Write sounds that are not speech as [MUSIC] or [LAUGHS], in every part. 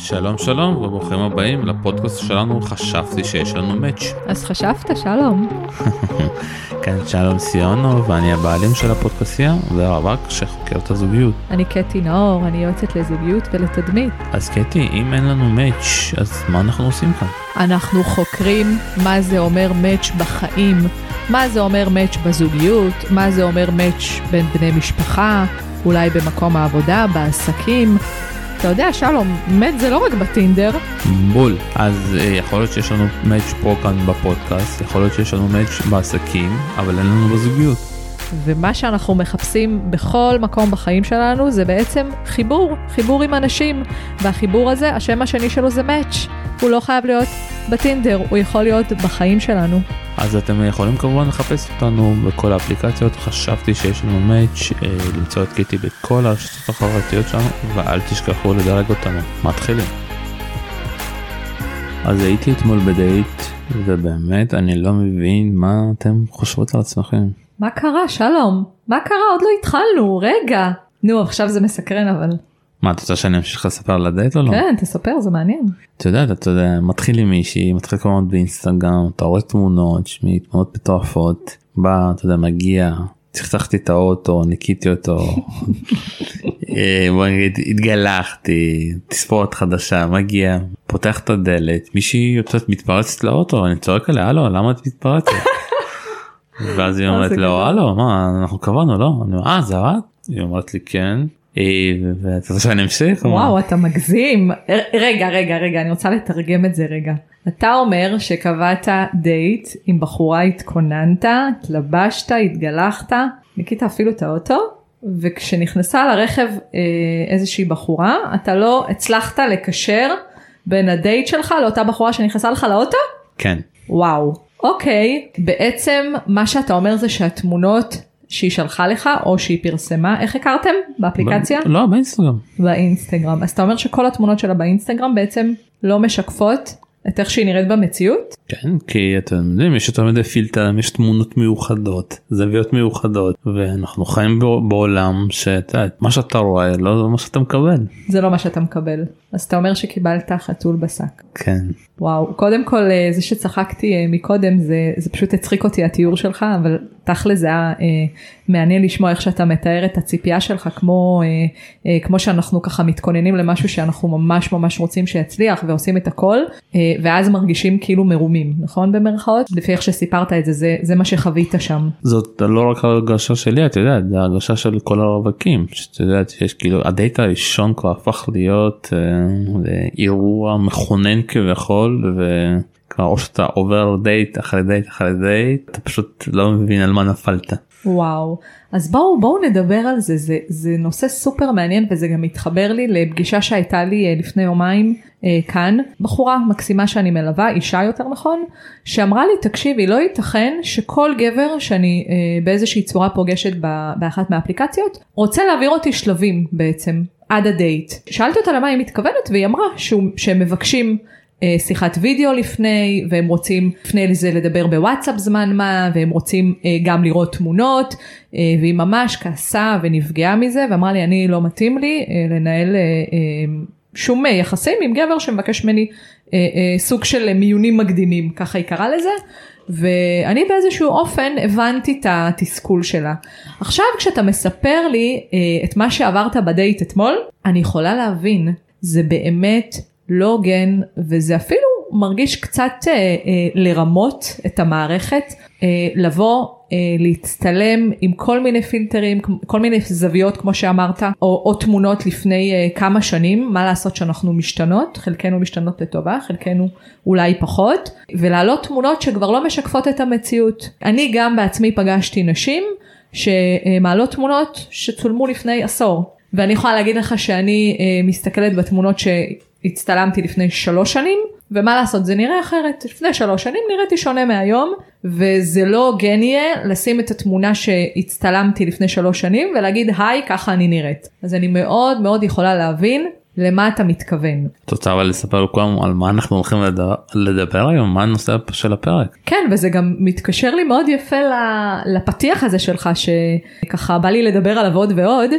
שלום שלום וברוכים הבאים לפודקאסט שלנו חשבתי שיש לנו מאץ'. אז חשבת שלום. [LAUGHS] כן שלום סיונו ואני הבעלים של הפודקאסיה והרווק שחוקר את הזוגיות. אני קטי נאור, אני יועצת לזוגיות ולתדמית. אז קטי אם אין לנו מאץ' אז מה אנחנו עושים כאן? אנחנו חוקרים מה זה אומר מאץ' בחיים, מה זה אומר מאץ' בזוגיות, מה זה אומר מאץ' בין בני משפחה, אולי במקום העבודה, בעסקים. אתה יודע, שלום, מת זה לא רק בטינדר. בול. אז אה, יכול להיות שיש לנו מאץ' פה כאן בפודקאסט, יכול להיות שיש לנו מאץ' בעסקים, אבל אין לנו בזוגיות. ומה שאנחנו מחפשים בכל מקום בחיים שלנו זה בעצם חיבור, חיבור עם אנשים. והחיבור הזה, השם השני שלו זה מאץ'. הוא לא חייב להיות בטינדר, הוא יכול להיות בחיים שלנו. אז אתם יכולים כמובן לחפש אותנו בכל האפליקציות, חשבתי שיש לנו מאץ', אה, למצוא את קיטי בכל הרשתות החברתיות שלנו, ואל תשכחו לדרג אותנו. מתחילים. אז הייתי אתמול בדייט, ובאמת אני לא מבין מה אתם חושבות על עצמכם. מה קרה, שלום? מה קרה? עוד לא התחלנו, רגע. נו, עכשיו זה מסקרן אבל. מה את רוצה שאני אמשיך לספר על הדייט או לא? כן, תספר, זה מעניין. את יודעת, אתה יודע, מתחיל עם מישהי, מתחיל כמובן באינסטגרם, אתה רואה תמונות, שמי, תמונות מטורפות, בא, אתה יודע, מגיע, צחצחתי את האוטו, ניקיתי אותו, [LAUGHS] אה, בוא נגיד, התגלחתי, תספורת חדשה, מגיע, פותח את הדלת, מישהי יוצאת מתפרצת לאוטו, אני צועק עליה, הלו, למה את מתפרצת? [LAUGHS] ואז היא אומרת לו, הלו, מה, אנחנו קבענו, לא? אני אומר, אה, זה את? היא אומרת לי, כן. אה, ואתה רוצה שאני אמשיך? וואו, אתה מגזים. רגע, רגע, רגע, אני רוצה לתרגם את זה רגע. אתה אומר שקבעת דייט עם בחורה התכוננת, התלבשת, התגלחת, ניקית אפילו את האוטו, וכשנכנסה לרכב אה, איזושהי בחורה, אתה לא הצלחת לקשר בין הדייט שלך לאותה בחורה שנכנסה לך לאוטו? כן. וואו. אוקיי, בעצם מה שאתה אומר זה שהתמונות שהיא שלחה לך או שהיא פרסמה, איך הכרתם? באפליקציה? לא, באינסטגרם. באינסטגרם. אז אתה אומר שכל התמונות שלה באינסטגרם בעצם לא משקפות את איך שהיא נראית במציאות? כן, כי אתם יודעים, יש יותר מדי פילטרים, יש תמונות מיוחדות, זוויות מיוחדות, ואנחנו חיים בעולם שאתה יודע, מה שאתה רואה לא מה שאתה מקבל. זה לא מה שאתה מקבל. אז אתה אומר שקיבלת חתול בשק. כן. וואו, קודם כל אה, זה שצחקתי אה, מקודם זה, זה פשוט הצחיק אותי התיאור שלך, אבל תכל'ס זה היה אה, מעניין לשמוע איך שאתה מתאר את הציפייה שלך כמו, אה, אה, כמו שאנחנו ככה מתכוננים למשהו שאנחנו ממש ממש רוצים שיצליח ועושים את הכל, אה, ואז מרגישים כאילו מרומים, נכון במרכאות? לפי איך שסיפרת את זה, זה, זה מה שחווית שם. זאת לא רק הרגשה שלי, את יודעת, זה הרגשה של כל הרווקים, שאת יודעת שיש כאילו, הדייט הראשון כבר הפך להיות אה, אירוע מכונן כביכול, וכבר או שאתה עובר דייט אחרי דייט אחרי דייט, אתה פשוט לא מבין על מה נפלת. וואו, אז בואו בואו נדבר על זה, זה, זה נושא סופר מעניין וזה גם מתחבר לי לפגישה שהייתה לי אה, לפני יומיים אה, כאן, בחורה מקסימה שאני מלווה, אישה יותר נכון, שאמרה לי תקשיבי לא ייתכן שכל גבר שאני אה, באיזושהי צורה פוגשת באחת מהאפליקציות רוצה להעביר אותי שלבים בעצם עד הדייט. שאלתי אותה למה היא מתכוונת והיא אמרה שהוא, שהם מבקשים שיחת וידאו לפני והם רוצים לפני לזה לדבר בוואטסאפ זמן מה והם רוצים אה, גם לראות תמונות אה, והיא ממש כעסה ונפגעה מזה ואמרה לי אני לא מתאים לי לנהל שום יחסים עם גבר שמבקש ממני סוג של מיונים מקדימים ככה היא קראה לזה ואני באיזשהו אופן הבנתי את התסכול שלה. עכשיו כשאתה מספר לי את מה שעברת בדייט אתמול אני יכולה להבין זה באמת לא הוגן וזה אפילו מרגיש קצת אה, אה, לרמות את המערכת, אה, לבוא אה, להצטלם עם כל מיני פילטרים, כל מיני זוויות כמו שאמרת, או, או תמונות לפני אה, כמה שנים, מה לעשות שאנחנו משתנות, חלקנו משתנות לטובה, חלקנו אולי פחות, ולהעלות תמונות שכבר לא משקפות את המציאות. אני גם בעצמי פגשתי נשים שמעלות תמונות שצולמו לפני עשור. ואני יכולה להגיד לך שאני אה, מסתכלת בתמונות ש... הצטלמתי לפני שלוש שנים ומה לעשות זה נראה אחרת לפני שלוש שנים נראיתי שונה מהיום וזה לא הוגן יהיה לשים את התמונה שהצטלמתי לפני שלוש שנים ולהגיד היי ככה אני נראית אז אני מאוד מאוד יכולה להבין למה אתה מתכוון. את רוצה אבל לספר לכולם על מה אנחנו הולכים לדבר, לדבר היום מה הנושא של הפרק. כן וזה גם מתקשר לי מאוד יפה לפתיח הזה שלך שככה בא לי לדבר עליו עוד ועוד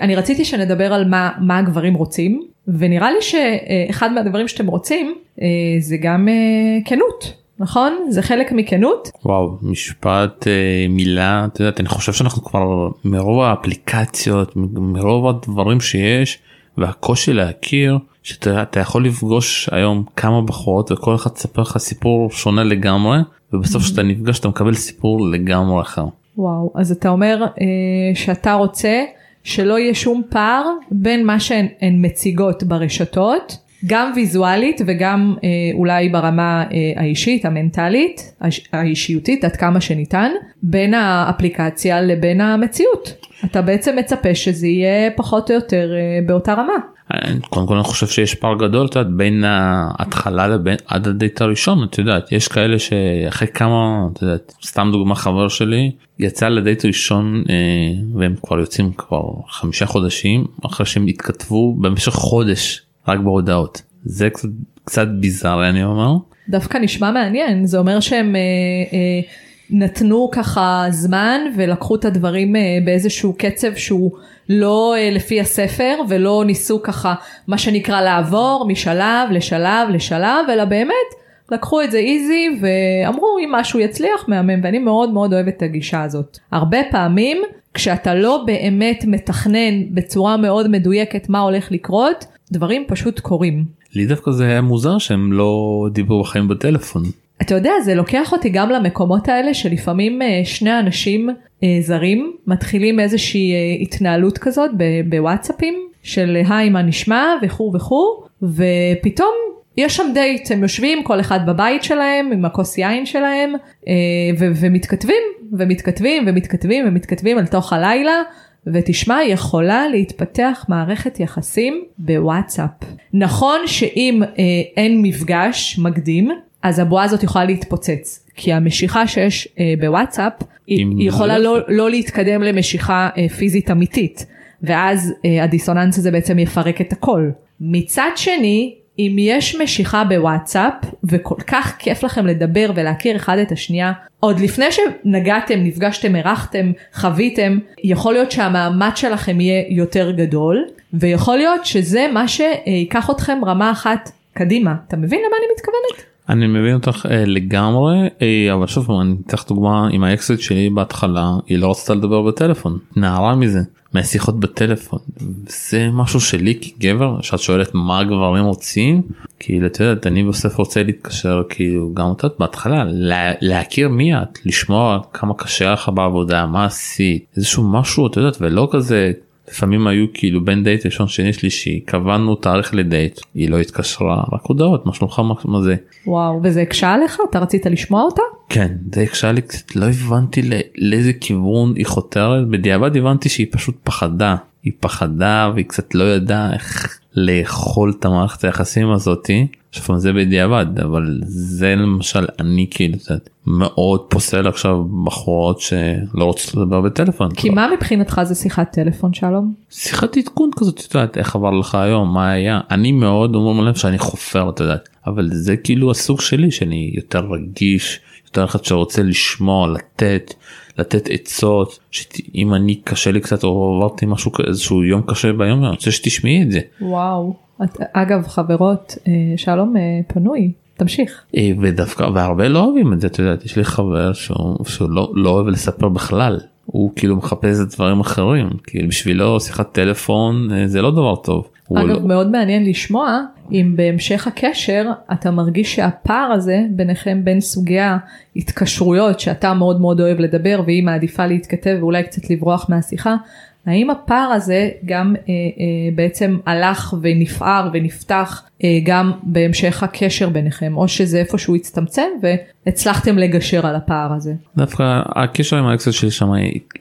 אני רציתי שנדבר על מה, מה הגברים רוצים, ונראה לי שאחד מהדברים שאתם רוצים אה, זה גם אה, כנות. נכון? זה חלק מכנות? וואו, משפט, אה, מילה, את יודעת, אני חושב שאנחנו כבר מרוב האפליקציות, מרוב הדברים שיש, והקושי להכיר, שאתה יכול לפגוש היום כמה בחורות וכל אחד תספר לך סיפור שונה לגמרי, ובסוף כשאתה נפגש אתה מקבל סיפור לגמרי אחר. וואו, אז אתה אומר אה, שאתה רוצה שלא יהיה שום פער בין מה שהן מציגות ברשתות גם ויזואלית וגם אה, אולי ברמה אה, האישית, המנטלית, האיש, האישיותית, עד כמה שניתן, בין האפליקציה לבין המציאות. אתה בעצם מצפה שזה יהיה פחות או יותר אה, באותה רמה. קודם כל אני חושב שיש פער גדול את יודעת, בין ההתחלה לבין עד הדייט הראשון את יודעת יש כאלה שאחרי כמה את יודעת סתם דוגמה חבר שלי יצא לדייט ראשון אה, והם כבר יוצאים כבר חמישה חודשים אחרי שהם התכתבו במשך חודש רק בהודעות זה קצת קצת ביזארי אני אומר. דווקא נשמע מעניין זה אומר שהם אה, אה, נתנו ככה זמן ולקחו את הדברים אה, באיזשהו קצב שהוא לא אה, לפי הספר ולא ניסו ככה מה שנקרא לעבור משלב לשלב לשלב אלא באמת לקחו את זה איזי ואמרו אם משהו יצליח מהמם ואני מאוד מאוד אוהבת את הגישה הזאת. הרבה פעמים כשאתה לא באמת מתכנן בצורה מאוד מדויקת מה הולך לקרות דברים פשוט קורים. לי דווקא זה היה מוזר שהם לא דיברו בחיים בטלפון. אתה יודע זה לוקח אותי גם למקומות האלה שלפעמים אה, שני אנשים אה, זרים מתחילים איזושהי אה, התנהלות כזאת בוואטסאפים של היי מה נשמע וכו' וכו' ופתאום יש שם דייט הם יושבים כל אחד בבית שלהם עם הכוס יין שלהם ו- ומתכתבים ומתכתבים ומתכתבים ומתכתבים אל תוך הלילה ותשמע, יכולה להתפתח מערכת יחסים בוואטסאפ. נכון שאם אה, אין מפגש מקדים, אז הבועה הזאת יכולה להתפוצץ. כי המשיכה שיש אה, בוואטסאפ, היא, היא יכולה לא, לא להתקדם למשיכה אה, פיזית אמיתית. ואז אה, הדיסוננס הזה בעצם יפרק את הכל. מצד שני, אם יש משיכה בוואטסאפ וכל כך כיף לכם לדבר ולהכיר אחד את השנייה, עוד לפני שנגעתם, נפגשתם, אירחתם, חוויתם, יכול להיות שהמאמץ שלכם יהיה יותר גדול, ויכול להיות שזה מה שיקח אתכם רמה אחת קדימה. אתה מבין למה אני מתכוונת? אני מבין אותך אה, לגמרי אה, אבל שוב אני אקח דוגמה עם האקסיט שלי בהתחלה היא לא רצתה לדבר בטלפון. נערה מזה מהשיחות בטלפון. זה משהו שלי כגבר שאת שואלת מה הגברים רוצים? כאילו את יודעת אני בסוף רוצה להתקשר כאילו גם את בהתחלה לה, להכיר מי את לשמוע כמה קשה לך בעבודה מה עשית איזשהו משהו את יודעת ולא כזה לפעמים היו כאילו בין דייט ראשון שני שלישי קבענו תאריך לדייט היא לא התקשרה רק הודעות מה שלומך מה זה. וואו וזה הקשה עליך אתה רצית לשמוע אותה? כן זה הקשה לי קצת לא הבנתי לאיזה כיוון היא חותרת בדיעבד הבנתי שהיא פשוט פחדה היא פחדה והיא קצת לא ידעה איך לאכול את המערכת היחסים הזאתי. עכשיו זה בדיעבד אבל זה למשל אני כאילו מאוד פוסל עכשיו בחורות שלא רוצות לדבר בטלפון. כי מה מבחינתך זה שיחת טלפון שלום? שיחת עדכון כזאת את יודעת איך עבר לך היום מה היה אני מאוד אומר לב שאני חופר את יודעת אבל זה כאילו הסוג שלי שאני יותר רגיש יותר אחד שרוצה לשמוע לתת לתת עצות שאם אני קשה לי קצת או עברתי משהו איזשהו יום קשה ביום אני רוצה שתשמעי את זה. וואו אגב חברות אה, שלום אה, פנוי תמשיך. אה, ודווקא והרבה לא אוהבים את זה את יודעת יש לי חבר שהוא, שהוא לא, לא אוהב לספר בכלל הוא כאילו מחפש את דברים אחרים כאילו בשבילו שיחת טלפון זה לא דבר טוב. אגב לא... מאוד מעניין לשמוע אם בהמשך הקשר אתה מרגיש שהפער הזה ביניכם בין סוגי ההתקשרויות שאתה מאוד מאוד אוהב לדבר והיא מעדיפה להתכתב ואולי קצת לברוח מהשיחה האם הפער הזה גם אה, אה, בעצם הלך ונפער ונפתח אה, גם בהמשך הקשר ביניכם או שזה איפשהו הצטמצם והצלחתם לגשר על הפער הזה. דווקא הקשר עם האקסל שלי שם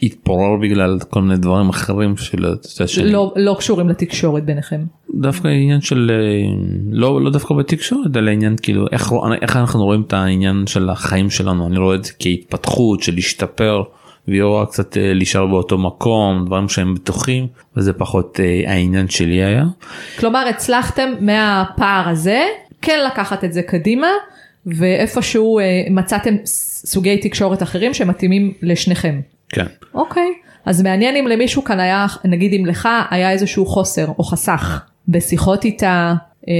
התפורר בגלל כל מיני דברים אחרים של... לא, לא קשורים לתקשורת ביניכם. דווקא עניין של אה, לא לא דווקא בתקשורת אלא עניין כאילו איך, איך אנחנו רואים את העניין של החיים שלנו אני רואה את זה כהתפתחות של להשתפר. והיא רואה קצת אה, להישאר באותו מקום דברים שהם בטוחים וזה פחות אה, העניין שלי היה. כלומר הצלחתם מהפער הזה כן לקחת את זה קדימה ואיפשהו אה, מצאתם סוגי תקשורת אחרים שמתאימים לשניכם. כן. אוקיי, אז מעניין אם למישהו כאן היה, נגיד אם לך היה איזשהו חוסר או חסך בשיחות איתה. אה,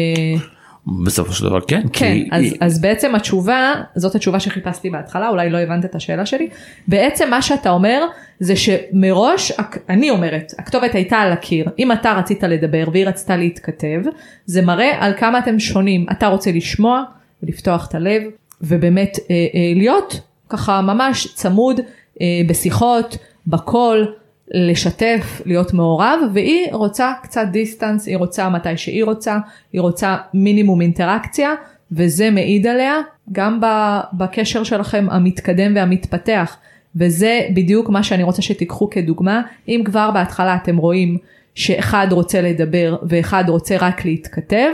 בסופו של דבר כן. כן, כי... אז, אז בעצם התשובה, זאת התשובה שחיפשתי בהתחלה, אולי לא הבנת את השאלה שלי. בעצם מה שאתה אומר זה שמראש, אני אומרת, הכתובת הייתה על הקיר, אם אתה רצית לדבר והיא רצתה להתכתב, זה מראה על כמה אתם שונים, אתה רוצה לשמוע ולפתוח את הלב, ובאמת אה, אה, להיות ככה ממש צמוד אה, בשיחות, בקול, לשתף, להיות מעורב, והיא רוצה קצת דיסטנס, היא רוצה מתי שהיא רוצה, היא רוצה מינימום אינטראקציה, וזה מעיד עליה גם בקשר שלכם המתקדם והמתפתח, וזה בדיוק מה שאני רוצה שתיקחו כדוגמה, אם כבר בהתחלה אתם רואים שאחד רוצה לדבר ואחד רוצה רק להתכתב,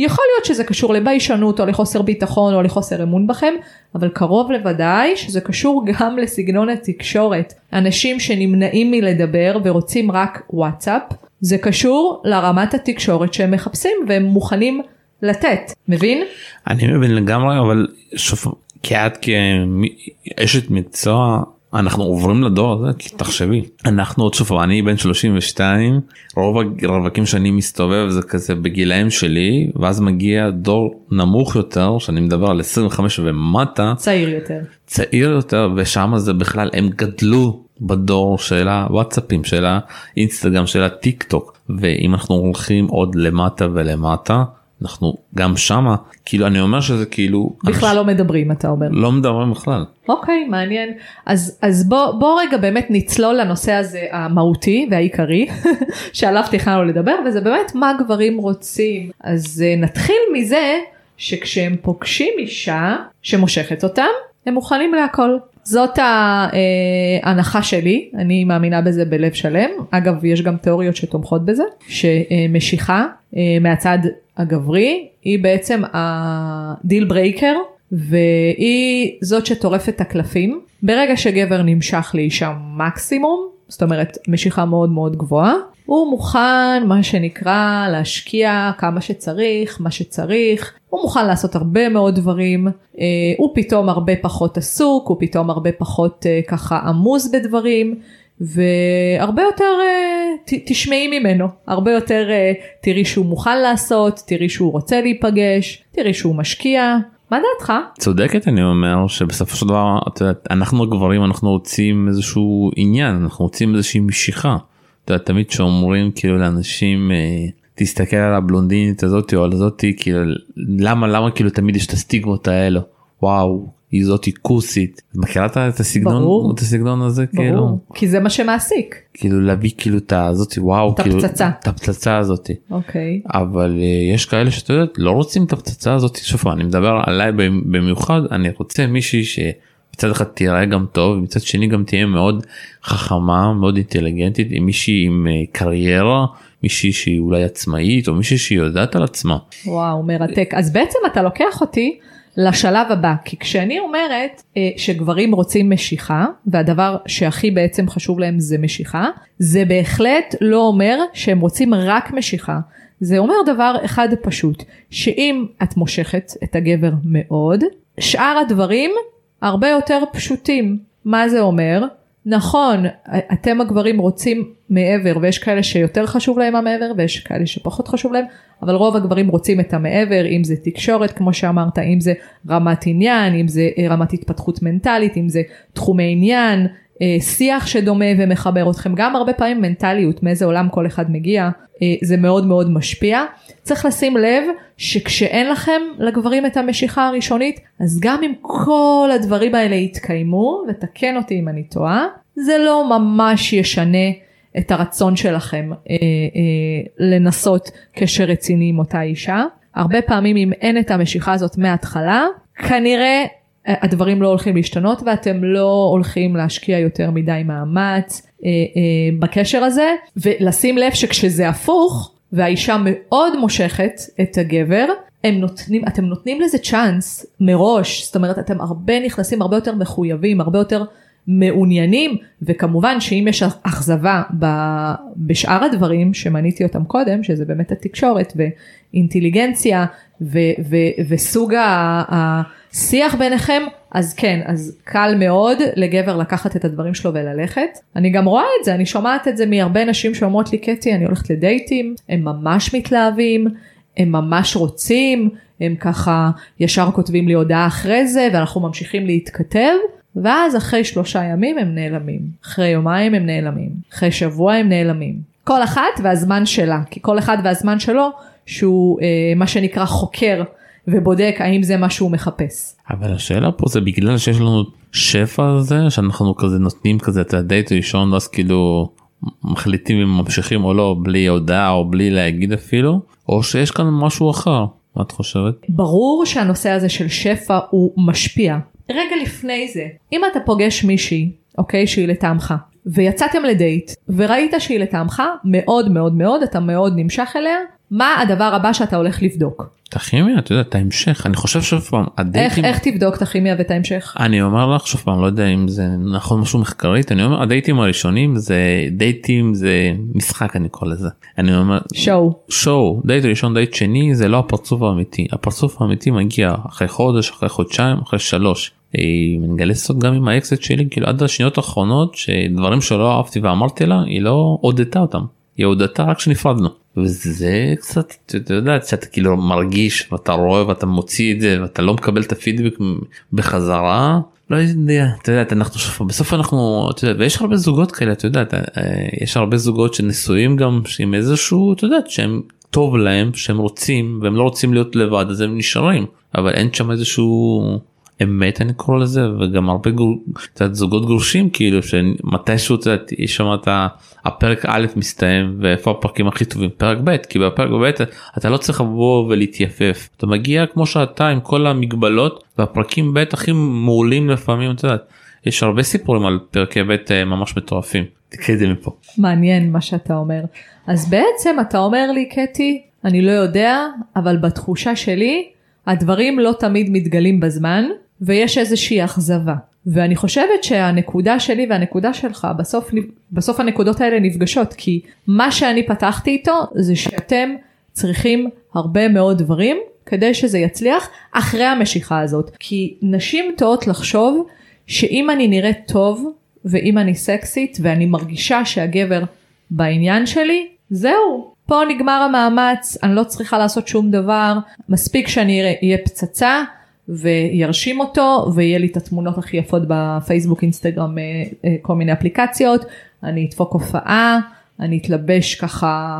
יכול להיות שזה קשור לביישנות או לחוסר ביטחון או לחוסר אמון בכם, אבל קרוב לוודאי שזה קשור גם לסגנון התקשורת. אנשים שנמנעים מלדבר ורוצים רק וואטסאפ, זה קשור לרמת התקשורת שהם מחפשים והם מוכנים לתת, מבין? אני מבין לגמרי, אבל שוב, כי את כאשת מקצוע אנחנו עוברים לדור הזה כי תחשבי. אנחנו עוד שוב אני בן 32 רוב הרווקים שאני מסתובב זה כזה בגילאים שלי ואז מגיע דור נמוך יותר שאני מדבר על 25 ומטה. צעיר יותר. צעיר יותר ושם זה בכלל הם גדלו בדור של הוואטסאפים של האינסטגרם של הטיק טוק. ואם אנחנו הולכים עוד למטה ולמטה אנחנו גם שמה כאילו אני אומר שזה כאילו בכלל אנש... לא מדברים אתה אומר. לא מדברים בכלל. אוקיי מעניין. אז אז בוא בוא רגע באמת נצלול לנושא הזה המהותי והעיקרי [LAUGHS] שעליו תכננו לדבר וזה באמת מה גברים רוצים. אז אה, נתחיל מזה שכשהם פוגשים אישה שמושכת אותם הם מוכנים להכל. זאת ההנחה שלי, אני מאמינה בזה בלב שלם. אגב, יש גם תיאוריות שתומכות בזה, שמשיכה אה, מהצד הגברי היא בעצם ה deal breaker, והיא זאת שטורפת את הקלפים. ברגע שגבר נמשך לאישה מקסימום, זאת אומרת משיכה מאוד מאוד גבוהה, הוא מוכן מה שנקרא להשקיע כמה שצריך, מה שצריך, הוא מוכן לעשות הרבה מאוד דברים, אה, הוא פתאום הרבה פחות עסוק, הוא פתאום הרבה פחות אה, ככה עמוס בדברים, והרבה יותר אה, תשמעי ממנו, הרבה יותר תראי שהוא מוכן לעשות, תראי שהוא רוצה להיפגש, תראי שהוא משקיע. מה דעתך? צודקת אני אומר שבסופו של דבר את יודעת, אנחנו הגברים אנחנו רוצים איזשהו עניין אנחנו רוצים איזושהי משיכה. אתה יודע, תמיד שאומרים כאילו לאנשים אה, תסתכל על הבלונדינית הזאתי או על זאתי כאילו למה למה כאילו תמיד יש את הסטיגמות האלו וואו היא זאתי כוסית. מכירה את הסגנון ברור. את הסגנון הזה? ברור. כאילו כי זה מה שמעסיק. כאילו להביא כאילו את הזאתי וואו את כאילו, הפצצה. את הפצצה הזאתי אוקיי. אבל uh, יש כאלה שאתה יודע לא רוצים את הפצצה הזאתי שוב אני מדבר עליי במיוחד אני רוצה מישהי ש... מצד אחד תראה גם טוב מצד שני גם תהיה מאוד חכמה מאוד אינטליגנטית עם מישהי עם אה, קריירה מישהי שהיא אולי עצמאית או מישהי שהיא יודעת על עצמה. וואו מרתק. אז בעצם אתה לוקח אותי לשלב הבא כי כשאני אומרת אה, שגברים רוצים משיכה והדבר שהכי בעצם חשוב להם זה משיכה זה בהחלט לא אומר שהם רוצים רק משיכה. זה אומר דבר אחד פשוט שאם את מושכת את הגבר מאוד שאר הדברים הרבה יותר פשוטים. מה זה אומר? נכון, אתם הגברים רוצים מעבר ויש כאלה שיותר חשוב להם המעבר ויש כאלה שפחות חשוב להם, אבל רוב הגברים רוצים את המעבר, אם זה תקשורת כמו שאמרת, אם זה רמת עניין, אם זה אה, רמת התפתחות מנטלית, אם זה תחומי עניין, שיח שדומה ומחבר אתכם, גם הרבה פעמים מנטליות, מאיזה עולם כל אחד מגיע, אה, זה מאוד מאוד משפיע. צריך לשים לב שכשאין לכם לגברים את המשיכה הראשונית, אז גם אם כל הדברים האלה יתקיימו, ותקן אותי אם אני טועה, זה לא ממש ישנה את הרצון שלכם אה, אה, לנסות קשר רציני עם אותה אישה. הרבה פעמים אם אין את המשיכה הזאת מההתחלה, כנראה הדברים לא הולכים להשתנות ואתם לא הולכים להשקיע יותר מדי מאמץ אה, אה, בקשר הזה. ולשים לב שכשזה הפוך והאישה מאוד מושכת את הגבר הם נותנים אתם נותנים לזה צ'אנס מראש. זאת אומרת אתם הרבה נכנסים הרבה יותר מחויבים הרבה יותר מעוניינים. וכמובן שאם יש אכזבה בשאר הדברים שמניתי אותם קודם שזה באמת התקשורת ואינטליגנציה ו, ו, וסוג ה- השיח ביניכם, אז כן, אז קל מאוד לגבר לקחת את הדברים שלו וללכת. אני גם רואה את זה, אני שומעת את זה מהרבה נשים שאומרות לי, קטי, אני הולכת לדייטים, הם ממש מתלהבים, הם ממש רוצים, הם ככה ישר כותבים לי הודעה אחרי זה, ואנחנו ממשיכים להתכתב. ואז אחרי שלושה ימים הם נעלמים, אחרי יומיים הם נעלמים, אחרי שבוע הם נעלמים. כל אחת והזמן שלה, כי כל אחד והזמן שלו שהוא אה, מה שנקרא חוקר ובודק האם זה מה שהוא מחפש. אבל השאלה פה זה בגלל שיש לנו שפע הזה שאנחנו כזה נותנים כזה את הדייט הראשון ואז כאילו מחליטים אם ממשיכים או לא בלי הודעה או בלי להגיד אפילו או שיש כאן משהו אחר מה את חושבת? ברור שהנושא הזה של שפע הוא משפיע. רגע לפני זה, אם אתה פוגש מישהי, אוקיי, שהיא לטעמך, ויצאתם לדייט, וראית שהיא לטעמך, מאוד מאוד מאוד, אתה מאוד נמשך אליה, מה הדבר הבא שאתה הולך לבדוק? את הכימיה את יודעת את ההמשך אני חושב שוב פעם איך, הדייטים איך תבדוק את הכימיה ואת ההמשך? אני אומר לך שוב פעם לא יודע אם זה נכון משהו מחקרית אני אומר הדייטים הראשונים זה דייטים זה משחק אני קורא לזה אני אומר שואו. שואו דייט ראשון דייט שני זה לא הפרצוף האמיתי הפרצוף האמיתי מגיע אחרי חודש אחרי חודשיים אחרי שלוש. אה, אני מגלה סוד גם עם האקסית שלי כאילו עד השניות האחרונות שדברים שלא אהבתי ואמרתי לה היא לא הודתה אותם היא הודתה רק כשנפרדנו וזה קצת אתה יודע שאתה כאילו מרגיש ואתה רואה ואתה מוציא את זה ואתה לא מקבל את הפידבק בחזרה לא יודע אתה יודע אנחנו שוב בסוף אנחנו אתה יודע ויש הרבה זוגות כאלה אתה יודע אתה, אה, יש הרבה זוגות שנשואים גם עם איזשהו אתה יודע שהם טוב להם שהם רוצים והם לא רוצים להיות לבד אז הם נשארים אבל אין שם איזשהו אמת אני קורא לזה וגם הרבה גור... יודעת, זוגות גרושים כאילו שמתישהו את יודעת, יש שם את הפרק א' מסתיים ואיפה הפרקים הכי טובים פרק ב' כי בפרק ב' אתה לא צריך לבוא ולהתייפף אתה מגיע כמו שאתה עם כל המגבלות והפרקים ב' הכי מעולים לפעמים את יודעת יש הרבה סיפורים על פרקי ב' אה, ממש מטורפים. תקראי את זה מפה. מעניין מה שאתה אומר. אז בעצם אתה אומר לי, קטי, אני לא יודע, אבל בתחושה שלי, הדברים לא תמיד מתגלים בזמן, ויש איזושהי אכזבה. ואני חושבת שהנקודה שלי והנקודה שלך, בסוף, בסוף הנקודות האלה נפגשות, כי מה שאני פתחתי איתו זה שאתם צריכים הרבה מאוד דברים כדי שזה יצליח אחרי המשיכה הזאת. כי נשים טועות לחשוב שאם אני נראית טוב ואם אני סקסית ואני מרגישה שהגבר בעניין שלי, זהו, פה נגמר המאמץ, אני לא צריכה לעשות שום דבר, מספיק שאני אהיה פצצה וירשים אותו ויהיה לי את התמונות הכי יפות בפייסבוק, אינסטגרם, אה, אה, כל מיני אפליקציות, אני אדפוק הופעה. אני אתלבש ככה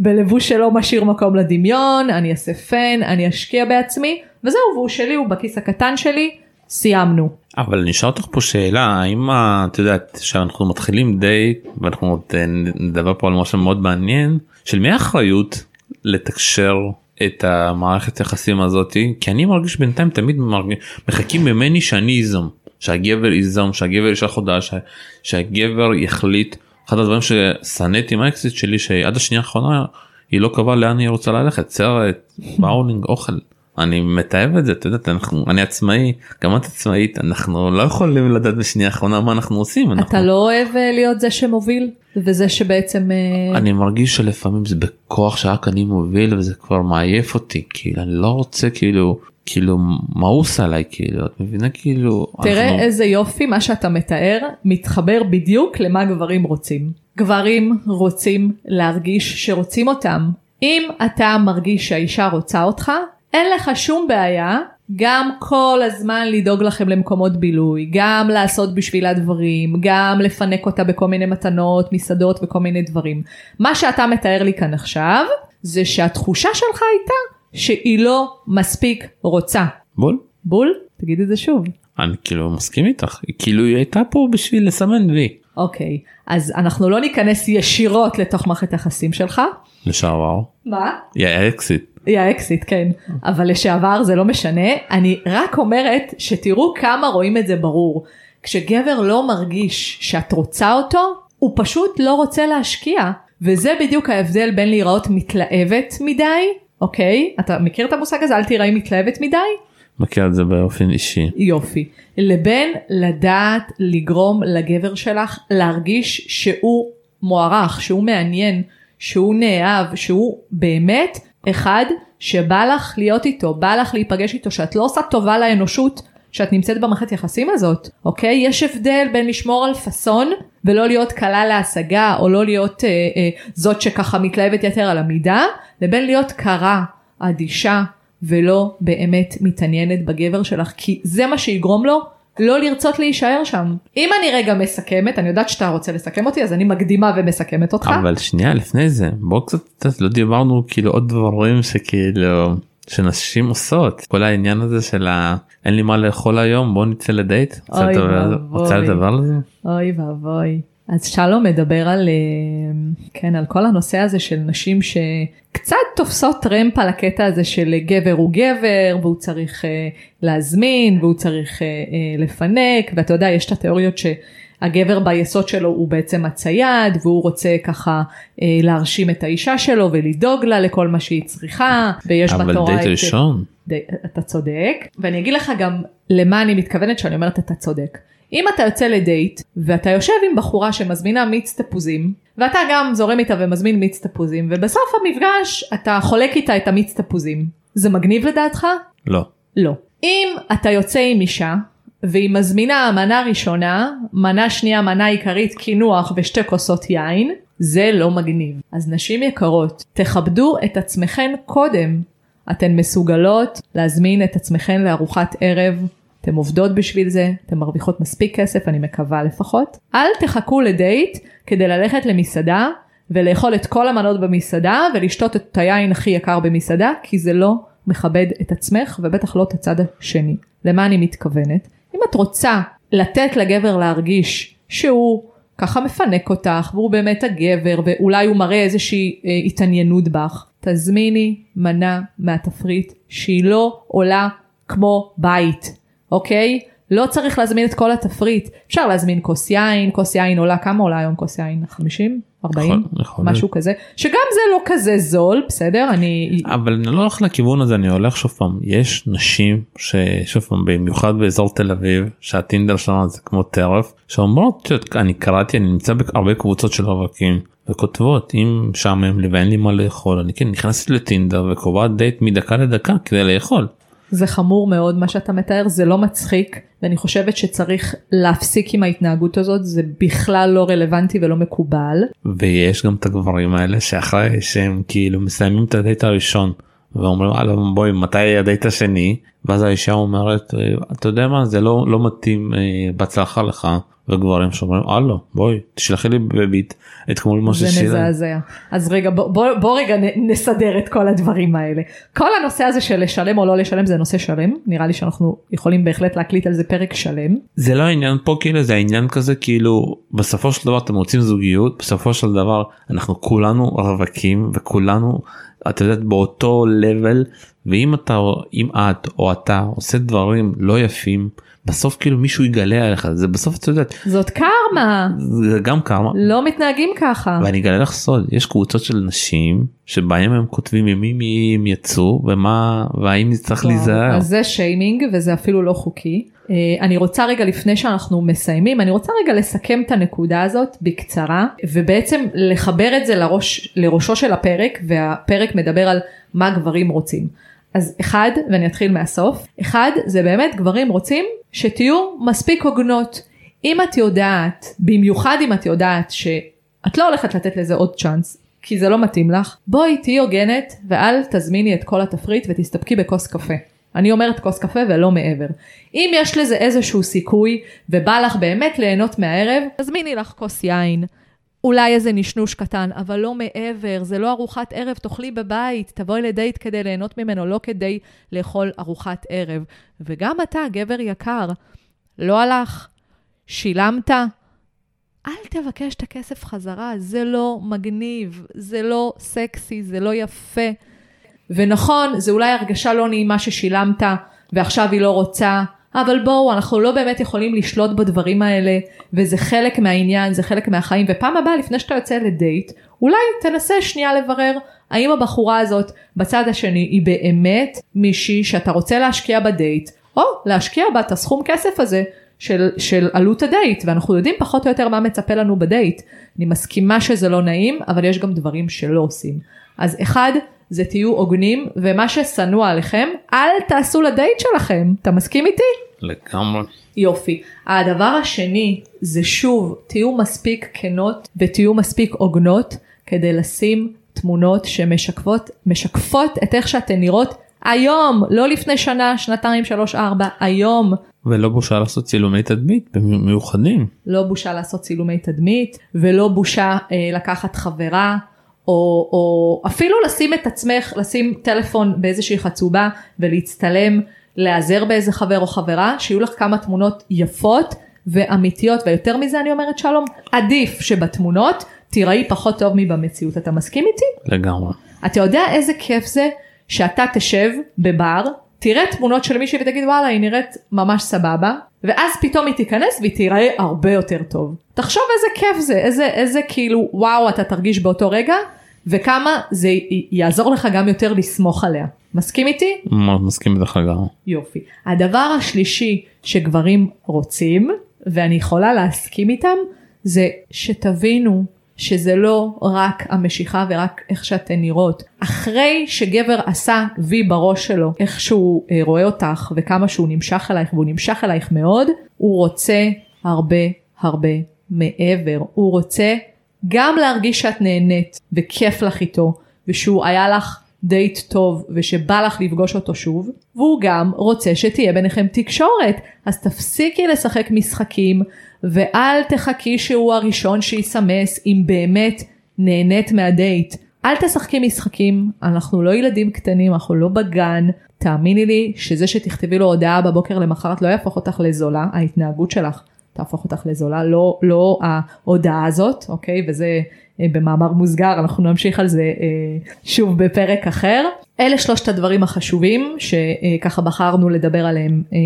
בלבוש שלא משאיר מקום לדמיון, אני אעשה פן, אני אשקיע בעצמי, וזהו, והוא שלי, הוא בכיס הקטן שלי, סיימנו. אבל אשאל אותך פה שאלה האם את יודעת שאנחנו מתחילים דייט ואנחנו אה, נדבר פה על משהו מאוד מעניין של מי האחריות לתקשר את המערכת יחסים הזאתי כי אני מרגיש בינתיים תמיד מרגיש, מחכים ממני שאני איזום שהגבר ייזום שהגבר ישלח הודעה שה- שהגבר יחליט. אחד הדברים ששנאתי עם האקסיט שלי שעד השנייה האחרונה היא לא קבעה לאן היא רוצה ללכת סרט באולינג אוכל. אני מתעב את זה אתה יודע אנחנו אני עצמאי גם את עצמאית אנחנו לא יכולים לדעת בשנייה האחרונה מה אנחנו עושים אנחנו, אתה לא אוהב אה, להיות זה שמוביל וזה שבעצם אה, אני מרגיש שלפעמים זה בכוח שרק אני מוביל וזה כבר מעייף אותי כאילו אני לא רוצה כאילו כאילו מאוס עליי כאילו את מבינה כאילו תראה אנחנו- איזה יופי מה שאתה מתאר מתחבר בדיוק למה גברים רוצים. גברים רוצים להרגיש שרוצים אותם. אם אתה מרגיש שהאישה רוצה אותך, אין לך שום בעיה גם כל הזמן לדאוג לכם למקומות בילוי, גם לעשות בשבילה דברים, גם לפנק אותה בכל מיני מתנות, מסעדות וכל מיני דברים. מה שאתה מתאר לי כאן עכשיו, זה שהתחושה שלך הייתה שהיא לא מספיק רוצה. בול בול? תגיד את זה שוב. אני כאילו מסכים איתך כאילו היא הייתה פה בשביל לסמן וי אוקיי, אז אנחנו לא ניכנס ישירות לתוך מערכת היחסים שלך. לשעבר מה? היא האקסיט היא האקסיט, כן. אבל לשעבר זה לא משנה. אני רק אומרת שתראו כמה רואים את זה ברור. כשגבר לא מרגיש שאת רוצה אותו, הוא פשוט לא רוצה להשקיע. וזה בדיוק ההבדל בין להיראות מתלהבת מדי, אוקיי? אתה מכיר את המושג הזה? אל תיראי מתלהבת מדי? מכיר את זה באופן אישי יופי. לבין לדעת לגרום לגבר שלך להרגיש שהוא מוערך, שהוא מעניין, שהוא נאהב, שהוא באמת אחד, שבא לך להיות איתו, בא לך להיפגש איתו, שאת לא עושה טובה לאנושות שאת נמצאת במערכת יחסים הזאת, אוקיי? יש הבדל בין לשמור על פאסון ולא להיות קלה להשגה או לא להיות אה, אה, זאת שככה מתלהבת יותר על המידה, לבין להיות קרה, אדישה ולא באמת מתעניינת בגבר שלך, כי זה מה שיגרום לו לא לרצות להישאר שם. אם אני רגע מסכמת, אני יודעת שאתה רוצה לסכם אותי אז אני מקדימה ומסכמת אותך. אבל שנייה לפני זה בוא קצת לא דיברנו כאילו עוד דברים שכאילו שנשים עושות כל העניין הזה של ה... אין לי מה לאכול היום בוא נצא לדייט. אוי ואבוי. רוצה לדבר על זה? אוי ואבוי. אז שלום מדבר על, אה, כן, על כל הנושא הזה של נשים שקצת תופסות טרמפ על הקטע הזה של גבר הוא גבר והוא צריך אה, להזמין והוא צריך אה, לפנק ואתה יודע יש את התיאוריות שהגבר ביסוד שלו הוא בעצם הצייד והוא רוצה ככה להרשים את האישה שלו ולדאוג לה לכל מה שהיא צריכה ויש אבל בתורה דייט את- ראשון. די, אתה צודק ואני אגיד לך גם למה אני מתכוונת שאני אומרת אתה צודק. אם אתה יוצא לדייט ואתה יושב עם בחורה שמזמינה מיץ תפוזים ואתה גם זורם איתה ומזמין מיץ תפוזים ובסוף המפגש אתה חולק איתה את המיץ תפוזים זה מגניב לדעתך? לא. לא. אם אתה יוצא עם אישה והיא מזמינה מנה ראשונה, מנה שנייה, מנה עיקרית, קינוח ושתי כוסות יין, זה לא מגניב. אז נשים יקרות, תכבדו את עצמכן קודם. אתן מסוגלות להזמין את עצמכן לארוחת ערב, אתן עובדות בשביל זה, אתן מרוויחות מספיק כסף, אני מקווה לפחות. אל תחכו לדייט כדי ללכת למסעדה ולאכול את כל המנות במסעדה ולשתות את היין הכי יקר במסעדה, כי זה לא מכבד את עצמך ובטח לא את הצד השני. למה אני מתכוונת? אם את רוצה לתת לגבר להרגיש שהוא ככה מפנק אותך והוא באמת הגבר ואולי הוא מראה איזושהי אה, התעניינות בך, תזמיני מנה מהתפריט שהיא לא עולה כמו בית, אוקיי? לא צריך להזמין את כל התפריט, אפשר להזמין כוס יין, כוס יין עולה, כמה עולה היום כוס יין? 50? 40? יכול- יכול להיות. משהו כזה, שגם זה לא כזה זול, בסדר? אני... אבל אני לא הולך לכיוון הזה אני הולך שוב פעם יש נשים ששוב פעם במיוחד באזור תל אביב שהטינדר שלנו זה כמו טרף שאומרות "את יודעת, אני קראתי אני נמצא בהרבה קבוצות של רווקים וכותבות אם משעמם לי ואין לי מה לאכול אני כן נכנסת לטינדר וקובעת דייט מדקה לדקה כדי לאכול. זה חמור מאוד מה שאתה מתאר, זה לא מצחיק, ואני חושבת שצריך להפסיק עם ההתנהגות הזאת, זה בכלל לא רלוונטי ולא מקובל. ויש גם את הגברים האלה שאחרי שהם כאילו מסיימים את הדייט הראשון ואומרים הלאה בואי מתי הדייט השני ואז האישה אומרת "אה, אתה יודע מה זה לא לא מתאים אה, בהצלחה לך וגברים שאומרים הלאה בואי תשלחי לי בביט את מה זה ששילם. מזעזע. אז רגע בוא, בוא, בוא רגע נסדר את כל הדברים האלה. כל הנושא הזה של לשלם או לא לשלם זה נושא שלם, נראה לי שאנחנו יכולים בהחלט להקליט על זה פרק שלם. זה לא העניין פה כאילו זה העניין כזה כאילו בסופו של דבר אתם רוצים זוגיות בסופו של דבר אנחנו כולנו רווקים וכולנו את יודעת באותו level ואם אתה אם את או אתה עושה דברים לא יפים בסוף כאילו מישהו יגלה עליך זה בסוף את יודעת זאת קרמה, זה גם כמה לא מתנהגים ככה. ואני אגלה לך סוד יש קבוצות של נשים שבהם הם כותבים ממי מי הם יצאו ומה והאם וואו, להיזהר. אז זה שיימינג וזה אפילו לא חוקי. אה, אני רוצה רגע לפני שאנחנו מסיימים, אני רוצה רגע לסכם את הנקודה הזאת בקצרה ובעצם לחבר את זה לראש, לראשו של הפרק והפרק מדבר על מה גברים רוצים. אז אחד, ואני אתחיל מהסוף, אחד זה באמת גברים רוצים שתהיו מספיק הוגנות. אם את יודעת, במיוחד אם את יודעת שאת לא הולכת לתת לזה עוד צ'אנס, כי זה לא מתאים לך, בואי תהיי הוגנת ואל תזמיני את כל התפריט ותסתפקי בכוס קפה. אני אומרת כוס קפה ולא מעבר. אם יש לזה איזשהו סיכוי ובא לך באמת ליהנות מהערב, תזמיני לך כוס יין. אולי איזה נשנוש קטן, אבל לא מעבר, זה לא ארוחת ערב, תאכלי בבית, תבואי לדייט כדי ליהנות ממנו, לא כדי לאכול ארוחת ערב. וגם אתה, גבר יקר, לא הלך, שילמת, אל תבקש את הכסף חזרה, זה לא מגניב, זה לא סקסי, זה לא יפה. ונכון, זה אולי הרגשה לא נעימה ששילמת ועכשיו היא לא רוצה, אבל בואו, אנחנו לא באמת יכולים לשלוט בדברים האלה, וזה חלק מהעניין, זה חלק מהחיים, ופעם הבאה לפני שאתה יוצא לדייט, אולי תנסה שנייה לברר האם הבחורה הזאת בצד השני היא באמת מישהי שאתה רוצה להשקיע בדייט, או להשקיע בה את הסכום כסף הזה של, של עלות הדייט, ואנחנו יודעים פחות או יותר מה מצפה לנו בדייט. אני מסכימה שזה לא נעים, אבל יש גם דברים שלא עושים. אז אחד, זה תהיו הוגנים ומה ששנוא עליכם אל תעשו לדייט שלכם אתה מסכים איתי? לגמרי. יופי. הדבר השני זה שוב תהיו מספיק כנות ותהיו מספיק הוגנות כדי לשים תמונות שמשקפות משקפות את איך שאתן נראות היום לא לפני שנה שנתיים שלוש ארבע היום ולא בושה לעשות צילומי תדמית מיוחדים. לא בושה לעשות צילומי תדמית ולא בושה אה, לקחת חברה או, או אפילו לשים את עצמך לשים טלפון באיזושהי חצובה ולהצטלם להיעזר באיזה חבר או חברה שיהיו לך כמה תמונות יפות ואמיתיות ויותר מזה אני אומרת שלום עדיף שבתמונות תיראי פחות טוב מבמציאות אתה מסכים איתי? לגמרי. אתה יודע איזה כיף זה שאתה תשב בבר תראה תמונות של מישהי ותגיד וואלה היא נראית ממש סבבה ואז פתאום היא תיכנס והיא תיראה הרבה יותר טוב. תחשוב איזה כיף זה איזה איזה כאילו וואו אתה תרגיש באותו רגע וכמה זה יעזור לך גם יותר לסמוך עליה. מסכים איתי? מסכים איתך לגמרי. יופי. הדבר השלישי שגברים רוצים ואני יכולה להסכים איתם זה שתבינו שזה לא רק המשיכה ורק איך שאתן נראות. אחרי שגבר עשה וי בראש שלו, איך שהוא אה, רואה אותך וכמה שהוא נמשך אלייך והוא נמשך אלייך מאוד, הוא רוצה הרבה הרבה מעבר. הוא רוצה גם להרגיש שאת נהנית וכיף לך איתו ושהוא היה לך דייט טוב ושבא לך לפגוש אותו שוב והוא גם רוצה שתהיה ביניכם תקשורת אז תפסיקי לשחק משחקים ואל תחכי שהוא הראשון שיסמס אם באמת נהנית מהדייט. אל תשחקי משחקים, אנחנו לא ילדים קטנים, אנחנו לא בגן. תאמיני לי שזה שתכתבי לו הודעה בבוקר למחרת לא יהפוך אותך לזולה, ההתנהגות שלך תהפוך אותך לזולה, לא, לא ההודעה הזאת, אוקיי? וזה אה, במאמר מוסגר, אנחנו נמשיך על זה אה, שוב בפרק אחר. אלה שלושת הדברים החשובים שככה בחרנו לדבר עליהם אה,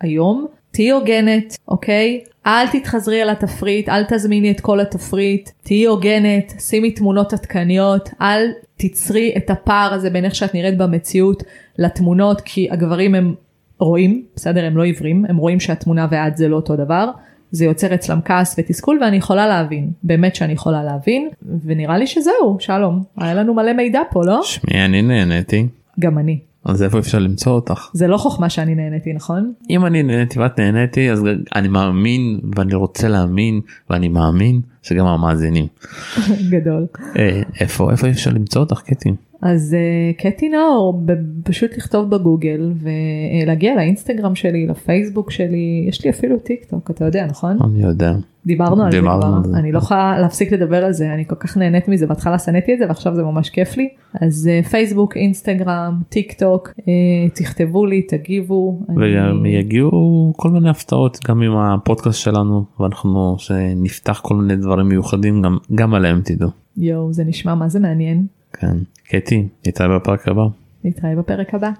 היום. תהיי הוגנת, אוקיי? אל תתחזרי על התפריט, אל תזמיני את כל התפריט, תהיי הוגנת, שימי תמונות עדכניות, אל תצרי את הפער הזה בין איך שאת נראית במציאות לתמונות, כי הגברים הם רואים, בסדר? הם לא עיוורים, הם רואים שהתמונה ואת זה לא אותו דבר. זה יוצר אצלם כעס ותסכול ואני יכולה להבין, באמת שאני יכולה להבין, ונראה לי שזהו, שלום, היה לנו מלא מידע פה, לא? שמי, אני נהניתי. גם אני. אז איפה אפשר למצוא אותך? זה לא חוכמה שאני נהניתי נכון? אם אני נהניתי ואת נהניתי אז אני מאמין ואני רוצה להאמין ואני מאמין שגם המאזינים. [LAUGHS] גדול. אה, איפה איפה אפשר למצוא אותך קטי? אז uh, קטי נאור פשוט לכתוב בגוגל ולהגיע לאינסטגרם שלי לפייסבוק שלי יש לי אפילו טיק טוק אתה יודע נכון? אני יודע. דיברנו על זה כבר, אני לא יכולה להפסיק לדבר על זה, אני כל כך נהנית מזה, בהתחלה שנאתי את זה ועכשיו זה ממש כיף לי. אז uh, פייסבוק, אינסטגרם, טיק טוק, uh, תכתבו לי, תגיבו. וגם אני... יגיעו כל מיני הפתעות גם עם הפודקאסט שלנו ואנחנו שנפתח כל מיני דברים מיוחדים גם, גם עליהם תדעו. יואו, זה נשמע מה זה מעניין. כן. קטי, נתראה בפרק הבא. נתראה בפרק הבא.